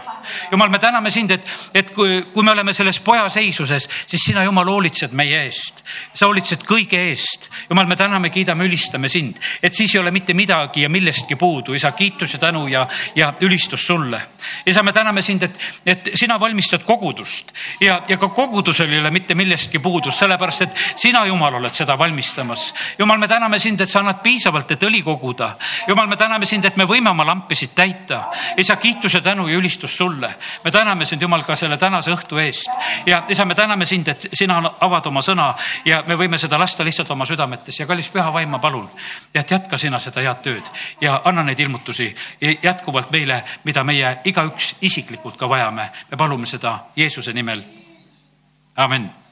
jumal, me täname sind, et, et kui, kui me oleme selles poja seisuses, siis sina, Jumal, hoolitsed meie eest. sa hoolitsed kõige eest. Jumal, me täname, kiidame, ülistame sind, et siis ei ole mitte midagi ja millestki puudu. isa, kiitus ja tänu ja, ja ülistus sulle. isa, me täname sind, et, et sina valmistad kogudust ja, ja ka kogudusel ei ole mitte millestki puudus, sellepärast et sina, Jumal, oled seda valmistamas. Jumal, me täname sind, et sa annad piisavalt, et õli koguda. Jumal, me täname sind, et me võime oma lampisid täita. isa, kiituse, tänu ja ülistus sulle. me täname sind, Jumal, ka selle tänase õhtu eest ja isa, me täname sind, et sina avad oma sõna ja me võime seda lasta lihtsalt oma südametes ja kallis püha vaim, ma palun, et jätka sina seda head tööd ja anna neid ilmutusi jätkuvalt meile, mida meie igaüks isiklikult ka vajame. me palume seda Jeesuse nimel. amin